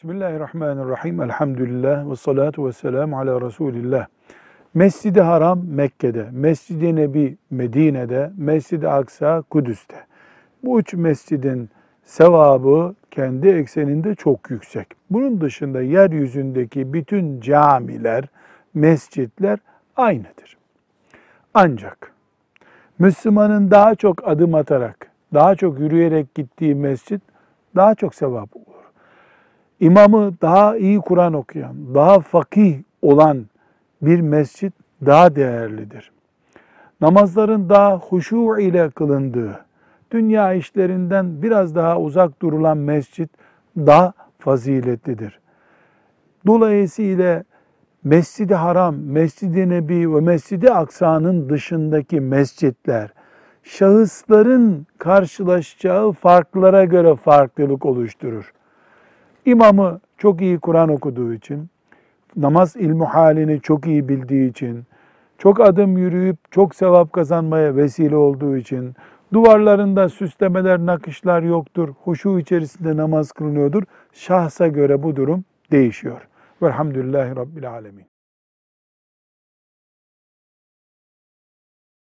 Bismillahirrahmanirrahim. Elhamdülillah ve salatu ve selamu ala Resulillah. Mescid-i Haram Mekke'de, Mescid-i Nebi Medine'de, Mescid-i Aksa Kudüs'te. Bu üç mescidin sevabı kendi ekseninde çok yüksek. Bunun dışında yeryüzündeki bütün camiler, mescitler aynıdır. Ancak Müslümanın daha çok adım atarak, daha çok yürüyerek gittiği mescit daha çok sevap. İmamı daha iyi Kur'an okuyan, daha fakih olan bir mescit daha değerlidir. Namazların daha huşu ile kılındığı, dünya işlerinden biraz daha uzak durulan mescit daha faziletlidir. Dolayısıyla Mescid-i Haram, Mescid-i Nebi ve Mescid-i Aksa'nın dışındaki mescitler, şahısların karşılaşacağı farklara göre farklılık oluşturur. İmamı çok iyi Kur'an okuduğu için, namaz ilmu halini çok iyi bildiği için, çok adım yürüyüp çok sevap kazanmaya vesile olduğu için, duvarlarında süslemeler, nakışlar yoktur, huşu içerisinde namaz kılınıyordur. Şahsa göre bu durum değişiyor. Velhamdülillahi Rabbil Alemin.